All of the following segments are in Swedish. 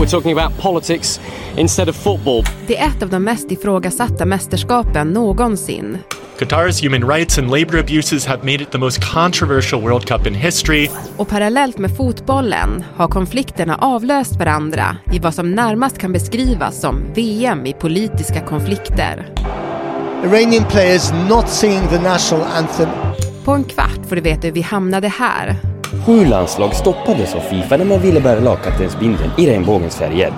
We're talking about politics instead of football. Det är ett av de mest ifrågasatta mästerskapen någonsin. Qatar's human rights and labor abuses have made it the most controversial World Cup in history. Och parallellt med fotbollen har konflikterna avlöst varandra i vad som närmast kan beskrivas som VM i politiska konflikter. Iranian players not singing the national anthem. På en kvart får du veta hur vi hamnade här. Sju landslag stoppades av Fifa när man ville bära lagkaptensbindeln i regnbågens färger.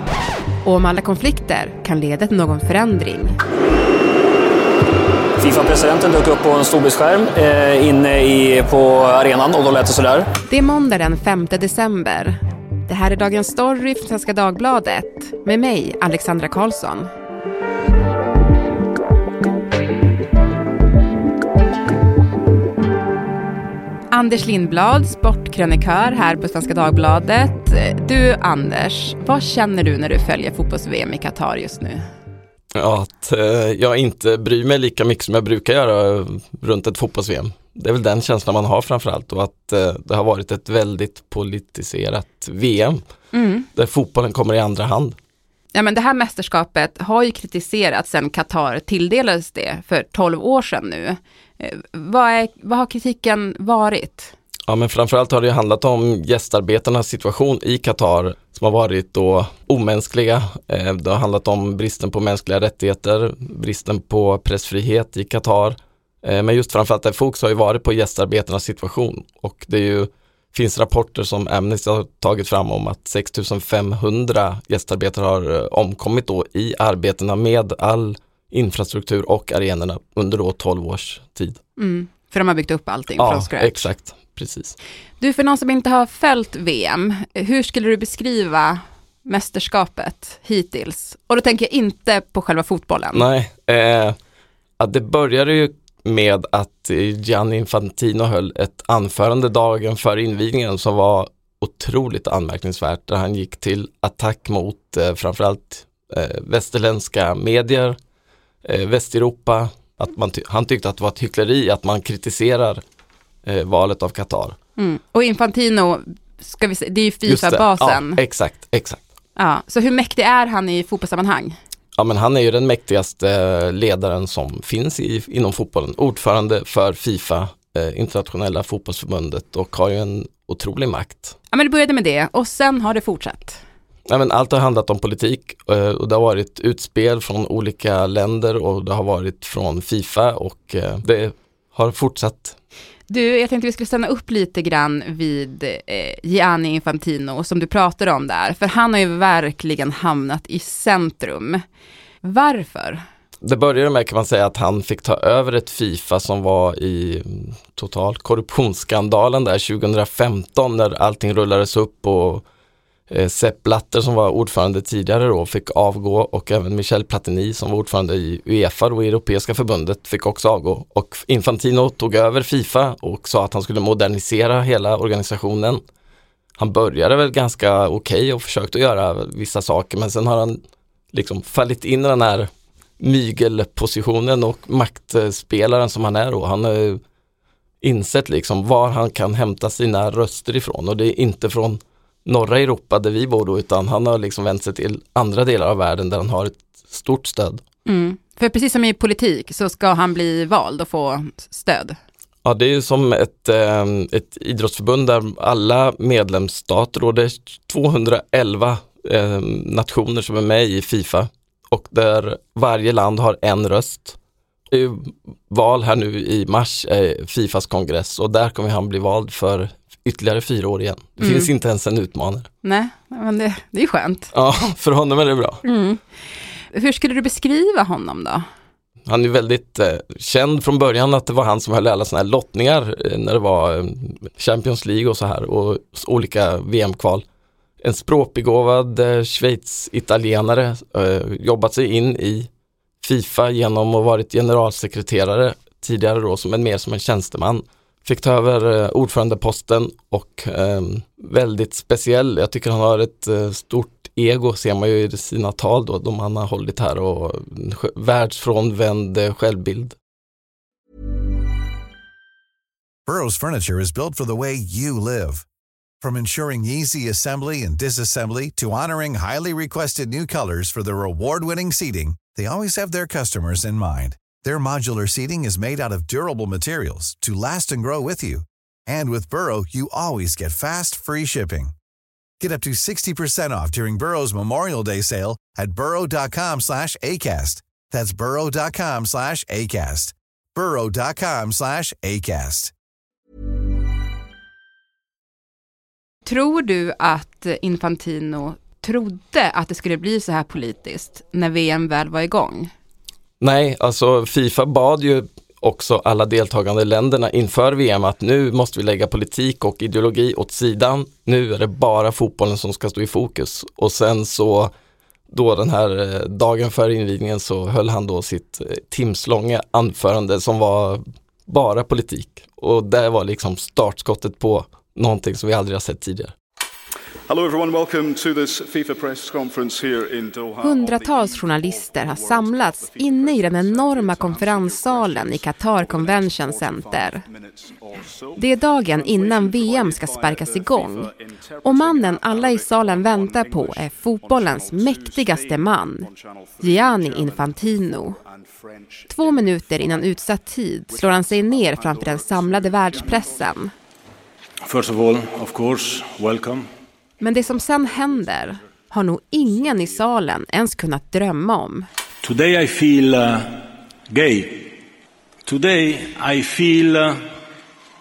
Och om alla konflikter kan leda till någon förändring. Fifa-presidenten dök upp på en storbildsskärm eh, inne i, på arenan och då lät det sådär. Det är måndag den 5 december. Det här är Dagens Story från Svenska Dagbladet med mig, Alexandra Karlsson. Anders Lindblad, sportkrönikör här på Svenska Dagbladet. Du Anders, vad känner du när du följer fotbolls-VM i Qatar just nu? Ja, att eh, jag inte bryr mig lika mycket som jag brukar göra runt ett fotbolls-VM. Det är väl den känslan man har framförallt och att eh, det har varit ett väldigt politiserat VM Mm. där fotbollen kommer i andra hand. Ja, men det här mästerskapet har ju kritiserats sedan Qatar tilldelades det för 12 år sedan nu. Eh, vad, är, vad har kritiken varit? Ja men framförallt har det handlat om gästarbetarnas situation i Qatar som har varit då omänskliga. Eh, det har handlat om bristen på mänskliga rättigheter, bristen på pressfrihet i Qatar. Eh, men just framförallt det fokus har ju varit på gästarbetarnas situation och det är ju, finns rapporter som Amnesty har tagit fram om att 6500 gästarbetare har omkommit då i arbetena med all infrastruktur och arenorna under då 12 års tid. Mm. För de har byggt upp allting Ja, från scratch. exakt, precis. Du, för någon som inte har följt VM, hur skulle du beskriva mästerskapet hittills? Och då tänker jag inte på själva fotbollen. Nej, eh, det började ju med att Gianni Infantino höll ett anförande dagen före invigningen som var otroligt anmärkningsvärt där han gick till attack mot eh, framförallt eh, västerländska medier, eh, Västeuropa, att man ty- han tyckte att det var ett hyckleri att man kritiserar eh, valet av Qatar. Mm. Och Infantino, ska vi se, det är ju. Fifa-basen. Ja, exakt, exakt. Ja, så hur mäktig är han i fotbollssammanhang? Ja men han är ju den mäktigaste eh, ledaren som finns i, inom fotbollen. Ordförande för Fifa, eh, internationella fotbollsförbundet och har ju en otrolig makt. Ja, men det började med det och sen har det fortsatt. Ja, men allt har handlat om politik eh, och det har varit utspel från olika länder och det har varit från Fifa och eh, det har fortsatt. Du, jag tänkte vi skulle stanna upp lite grann vid eh, Gianni Infantino som du pratade om där, för han har ju verkligen hamnat i centrum. Varför? Det började med kan man säga att han fick ta över ett Fifa som var i mm, total korruptionsskandalen där 2015 när allting rullades upp och Eh, Sepp Blatter som var ordförande tidigare då fick avgå och även Michel Platini som var ordförande i Uefa och Europeiska förbundet fick också avgå. Och Infantino tog över Fifa och sa att han skulle modernisera hela organisationen. Han började väl ganska okej och försökte göra vissa saker men sen har han liksom fallit in i den här mygelpositionen och maktspelaren som han är då. Han har insett liksom var han kan hämta sina röster ifrån och det är inte från norra Europa där vi bor då utan han har liksom vänt sig till andra delar av världen där han har ett stort stöd. Mm. För precis som i politik så ska han bli vald och få stöd. Ja det är ju som ett, eh, ett idrottsförbund där alla medlemsstater och det är 211 eh, nationer som är med i Fifa och där varje land har en röst. Det är val här nu i mars, eh, Fifas kongress och där kommer han bli vald för ytterligare fyra år igen. Det Mm. finns inte ens en utmanare. Nej, men det, det är skönt. Ja, för honom är det bra. Mm. Hur skulle du beskriva honom då? Han är väldigt eh, känd från början att det var han som höll alla sådana här lottningar eh, när det var eh, Champions League och så här och olika VM-kval. En språkbegåvad eh, Schweiz-italienare, eh, jobbat sig in i Fifa genom att varit generalsekreterare tidigare då som en mer som en tjänsteman. Fick ta över eh, ordförandeposten och eh, väldigt speciell. Jag tycker han har ett eh, stort ego ser man ju i sina tal då, de han har hållit här och världsfrånvänd eh, självbild. Burrow's furniture is built for the way you live. From ensuring easy assembly and disassembly to honoring highly requested new colors for their award-winning seating, they always have their customers in mind. Their modular seating is made out of durable materials to last and grow with you. And with Burrow, you always get fast, free shipping. Get up to 60% off during Burrow's Memorial Day sale at burrow.com slash ACAST. That's burrow.com slash ACAST. burrow.com slash ACAST. Tror du att Infantino trodde att det skulle bli så här politiskt när VM väl var igång? Nej, alltså Fifa bad ju också alla deltagande länderna inför VM att nu måste vi lägga politik och ideologi åt sidan. Nu är det bara fotbollen som ska stå i fokus. Och sen så då den här eh, dagen före invigningen så höll han då sitt eh, timslånga anförande som var bara politik. Och det var liksom startskottet på någonting som vi aldrig har sett tidigare. Hundratals journalister har samlats inne i den enorma konferenssalen i Qatar Convention Center. Det är dagen innan VM ska sparkas igång. Och mannen alla i salen väntar på är fotbollens mäktigaste man, Gianni Infantino. Två minuter innan utsatt tid slår han sig ner framför den samlade världspressen. First of all, of course, welcome. Men det som sen händer har nog ingen i salen ens kunnat drömma om. Today I feel uh, gay. Today I feel uh,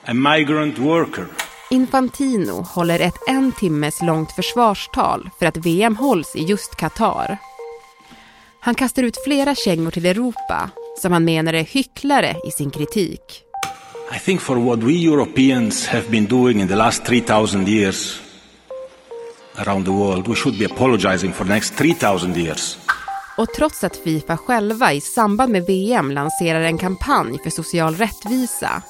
a migrant worker. Infantino håller ett en timmes långt försvarstal för att VM hålls i just Qatar. Han kastar ut flera kängor till Europa som han menar är hycklare i sin kritik. I think for what we Europeans have been doing in the last 3000 years around the world, we should be apologizing for the next 3000 years. Och trots att Fifa själva i samband med VM lanserar en kampanj för social rättvisa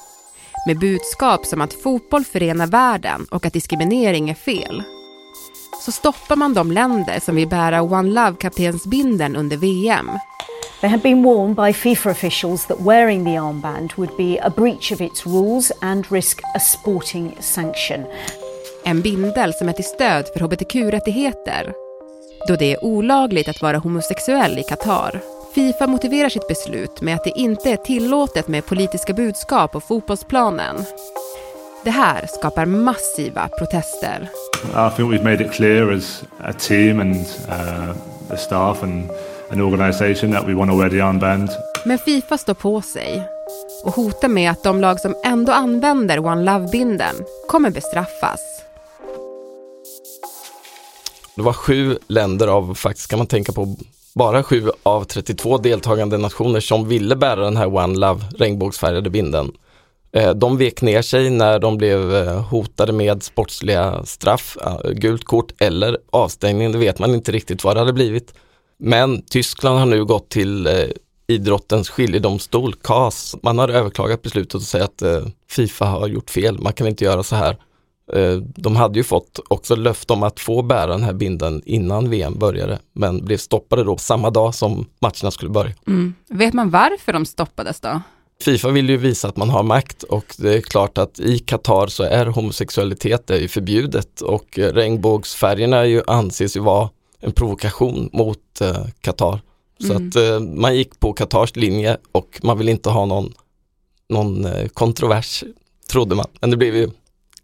med budskap som att fotboll förenar världen och att diskriminering är fel så stoppar man de länder som vill bära One Love-kaptensbindeln under VM. There had been warned by FIFA officials that wearing the armband would be a breach of its rules and risk a sporting sanction. En bindel som är till stöd för hbtq-rättigheter. Då det är olagligt att vara homosexuell i Qatar. Fifa motiverar sitt beslut med att det inte är tillåtet med politiska budskap på fotbollsplanen. Det här skapar massiva protester. I think we've made it clear as a team and uh, the staff and an organisation that we want to wear the armband. Men Fifa står på sig och hotar med att de lag som ändå använder One Love-bindeln kommer bestraffas. Det var sju länder av, faktiskt kan man tänka på, bara sju av 32 deltagande nationer som ville bära den här One Love regnbågsfärgade vinden. Eh, de vek ner sig när de blev eh, hotade med sportsliga straff, eh, gult kort eller avstängning, det vet man inte riktigt vad det hade blivit. Men Tyskland har nu gått till idrottens skiljedomstol, CAS. Man har överklagat beslutet och säger att Fifa har gjort fel, man kan inte göra så här. De hade ju fått också löfte om att få bära den här binden innan VM började, men blev stoppade då samma dag som matcherna skulle börja. Mm. Vet man varför de stoppades då? Fifa vill ju visa att man har makt och det är klart att i Qatar så är homosexualitet är ju förbjudet och regnbågsfärgerna ju anses ju vara en provokation mot eh, Qatar. Så mm. att eh, man gick på Qatars linje och man vill inte ha någon, någon eh, kontrovers, trodde man. Men det blev ju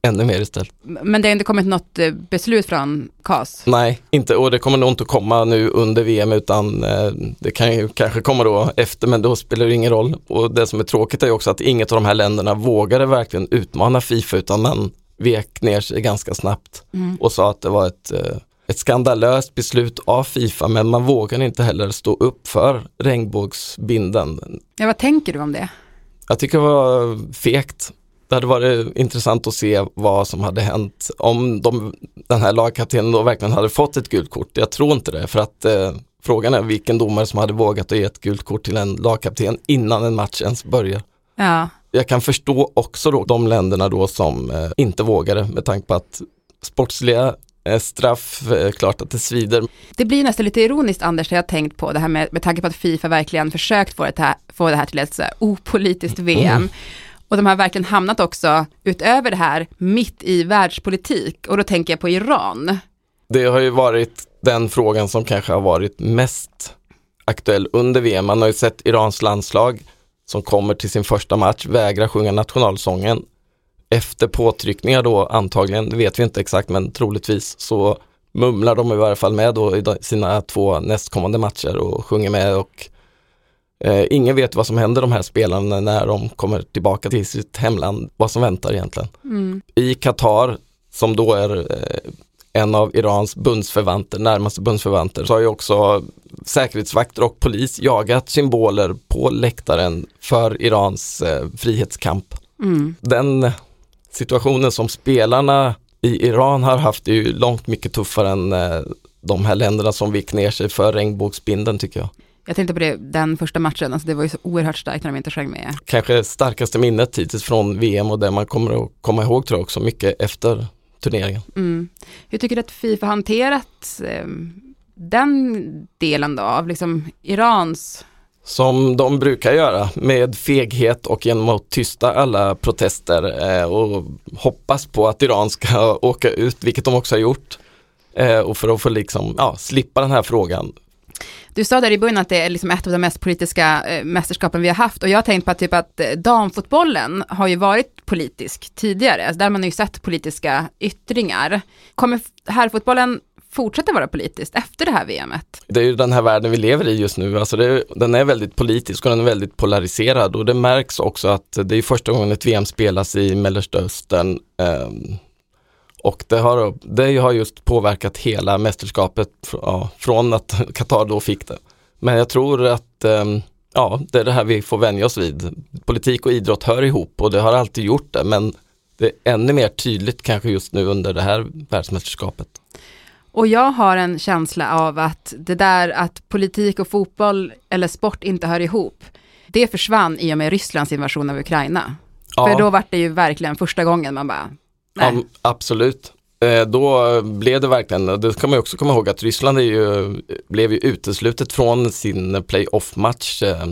ännu mer istället. Men det har inte kommit något eh, beslut från CAS? Nej, inte och det kommer nog inte komma nu under VM utan eh, det kan ju kanske komma då efter men då spelar det ingen roll. Och det som är tråkigt är också att inget av de här länderna vågade verkligen utmana Fifa utan man vek ner sig ganska snabbt mm. och sa att det var ett eh, ett skandalöst beslut av Fifa men man vågar inte heller stå upp för regnbågsbinden. Ja, vad tänker du om det? Jag tycker det var fegt det hade varit intressant att se vad som hade hänt om de, den här lagkaptenen då verkligen hade fått ett gult kort. Jag tror inte det för att eh, frågan är vilken domare som hade vågat att ge ett gult kort till en lagkapten innan en match ens börjar. Ja. Jag kan förstå också då de länderna då som eh, inte vågade med tanke på att sportsliga eh, straff, eh, klart att det svider. Det blir nästan lite ironiskt Anders, det jag tänkt på det här med, med tanke på att Fifa verkligen försökt få det här, få det här till ett så här opolitiskt VM. Mm och de har verkligen hamnat också, utöver det här, mitt i världspolitik. Och då tänker jag på Iran. Det har ju varit den frågan som kanske har varit mest aktuell under VM. Man har ju sett Irans landslag som kommer till sin första match vägra sjunga nationalsången. Efter påtryckningar då antagligen, det vet vi inte exakt men troligtvis så mumlar de i varje fall med då i sina två nästkommande matcher och sjunger med och eh, ingen vet vad som händer de här spelarna när de kommer tillbaka till sitt hemland, vad som väntar egentligen. Mm. I Qatar, som då är eh, en av Irans bundsförvanter, närmaste bundsförvanter, så har ju också säkerhetsvakter och polis jagat symboler på läktaren för Irans eh, frihetskamp. Mm. Den situationen som spelarna i Iran har haft är ju långt mycket tuffare än eh, de här länderna som vek ner sig för regnbågsbinden tycker jag. Jag tänkte på det, den första matchen, alltså det var ju så oerhört starkt när de inte sjöng med. Kanske starkaste minnet hittills från VM och det man kommer att komma ihåg tror jag också mycket efter turneringen. Mm. Hur tycker du att Fifa hanterat eh, den delen då av liksom Irans som de brukar göra med feghet och genom att tysta alla protester eh, och hoppas på att Iran ska åka ut, vilket de också har gjort. Eh, och för att få liksom, ja, slippa den här frågan. Du sa där i början att det är liksom ett av de mest politiska eh, mästerskapen vi har haft och jag har tänkt på att, typ att eh, damfotbollen har ju varit politisk tidigare, alltså där har ju sett politiska yttringar. Kommer herrfotbollen fortsätta vara politiskt efter det här VMet? Det är ju den här världen vi lever i just nu, alltså det, den är väldigt politisk och den är väldigt polariserad och det märks också att det är första gången ett VM spelas i Mellersta Östern eh, och det har, det har just påverkat hela mästerskapet ja, från att Qatar då fick det. Men jag tror att eh, ja, det är det här vi får vänja oss vid. Politik och idrott hör ihop och det har alltid gjort det men det är ännu mer tydligt kanske just nu under det här världsmästerskapet. Och jag har en känsla av att det där att politik och fotboll eller sport inte hör ihop, det försvann i och med Rysslands invasion av Ukraina. Ja. För då var det ju verkligen första gången man bara, nej. Absolut. Eh, då blev det verkligen, det ska man också komma ihåg att Ryssland är ju, blev ju uteslutet från sin playoff-match eh,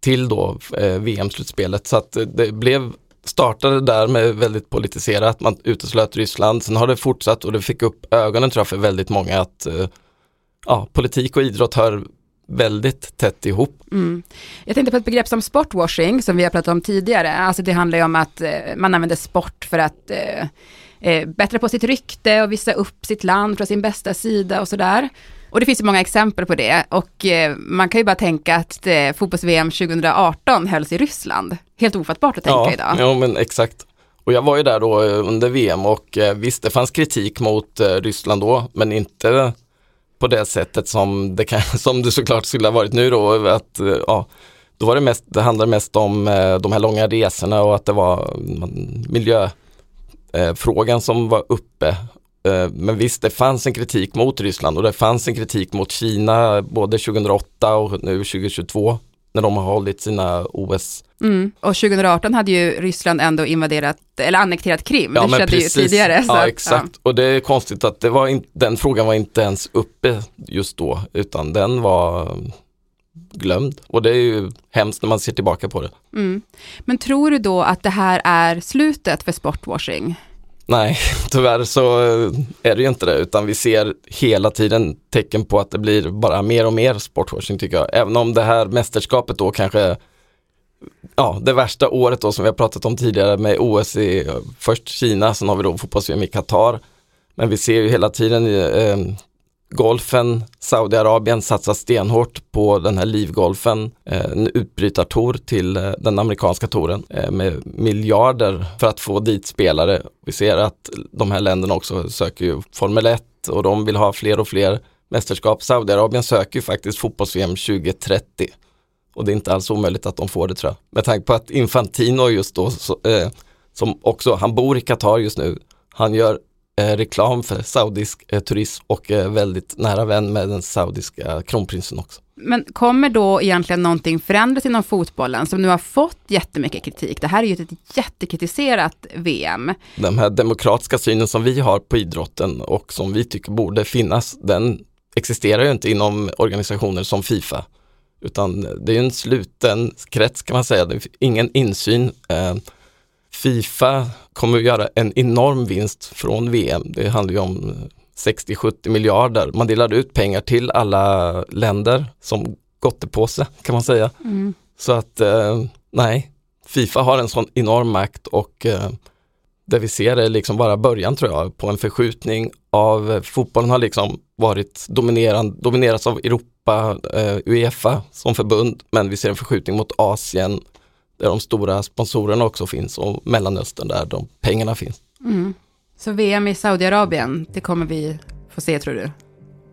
till då eh, VM-slutspelet. Så att det blev startade där med väldigt politiserat, man uteslöt Ryssland. Sen har det fortsatt och det fick upp ögonen tror jag för väldigt många att ja, politik och idrott hör väldigt tätt ihop. Mm. Jag tänkte på ett begrepp som sportwashing som vi har pratat om tidigare. Alltså det handlar ju om att eh, man använder sport för att eh, eh, bättra på sitt rykte och visa upp sitt land från sin bästa sida och sådär. Och det finns ju många exempel på det och eh, man kan ju bara tänka att eh, fotbolls-VM 2018 hölls i Ryssland. Helt ofattbart att tänka ja, idag. Ja, men exakt. Och jag var ju där då eh, under VM och eh, visst det fanns kritik mot Ryssland då, men inte på det sättet som det, kan, som det såklart skulle ha varit nu då. Att, ja, då var det mest, det handlade mest om eh, de här långa resorna och att det var mm, miljöfrågan eh, som var uppe eh, men visst, det fanns en kritik mot Ryssland och det fanns en kritik mot Kina både 2008 och nu 2022 när de har hållit sina OS. Mm. Och 2018 hade ju Ryssland ändå invaderat, eller annekterat Krim, ja, det skedde ju tidigare. Så, ja, exakt. Ja. Och det är konstigt att det var in, den frågan var inte ens uppe just då, utan den var glömd. Och det är ju hemskt när man ser tillbaka på det. Mm. Men tror du då att det här är slutet för sportwashing? Nej, tyvärr så eh, är det ju inte det utan vi ser hela tiden tecken på att det blir bara mer och mer sportwashing tycker jag. Även om det här mästerskapet då kanske Ja, det värsta året då som vi har pratat om tidigare med OS i eh, först Kina, sen har vi då fotbolls-VM i Qatar. Men vi ser ju hela tiden eh, golfen, Saudiarabien satsar stenhårt på den här livgolfen, eh, en utbrytartor till eh, den amerikanska touren eh, med miljarder för att få dit spelare. Vi ser att de här länderna också söker ju Formel 1 och de vill ha fler och fler mästerskap. Saudiarabien söker ju faktiskt fotbolls-VM 2030 och det är inte alls omöjligt att de får det tror jag. Med tanke på att Infantino just då, så, eh, som också, han bor i Qatar just nu, han gör reklam för saudisk eh, turism och är väldigt nära vän med den saudiska kronprinsen också. Men kommer då egentligen någonting förändras inom fotbollen som nu har fått jättemycket kritik? Det här är ju ett jättekritiserat VM. Den här demokratiska synen som vi har på idrotten och som vi tycker borde finnas, den existerar ju inte inom organisationer som Fifa. Utan det är en sluten krets kan man säga, det är ingen insyn. Eh, Fifa kommer att göra en enorm vinst från VM. Det handlar ju om 60-70 miljarder. Man delar ut pengar till alla länder som gottepåse kan man säga. Mm. Så att eh, nej, Fifa har en sån enorm makt och eh, det vi ser är liksom bara början tror jag på en förskjutning av fotbollen har liksom varit dominerad, dominerats av Europa, eh, Uefa som förbund men vi ser en förskjutning mot Asien där de stora sponsorerna också finns och Mellanöstern där de pengarna finns. Mm. Så VM i Saudiarabien, det kommer vi få se tror du?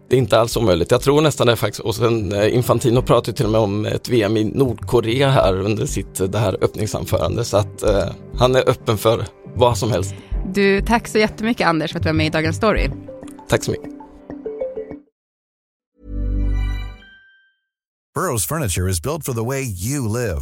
Det är inte alls omöjligt. Jag tror nästan det faktiskt. Och sen eh, Infantino pratade till och med om ett VM i Nordkorea här under sitt det här öppningsanförande. Så att eh, han är öppen för vad som helst. Du, tack så jättemycket Anders för att du var med i Dagens Story. Tack så mycket. Burrows furniture is built for the way you live.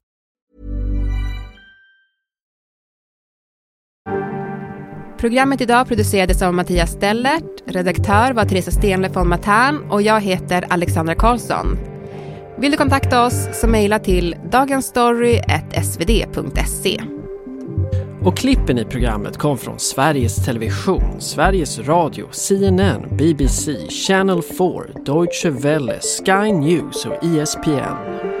Programmet idag producerades av Mattias Stellert, redaktör var Teresa Stenle von Matern och jag heter Alexandra Karlsson. Vill du kontakta oss så mejla till dagensstory.svd.se. Och klippen i programmet kom från Sveriges Television, Sveriges Radio, CNN, BBC, Channel 4, Deutsche Welle, Sky News och ESPN.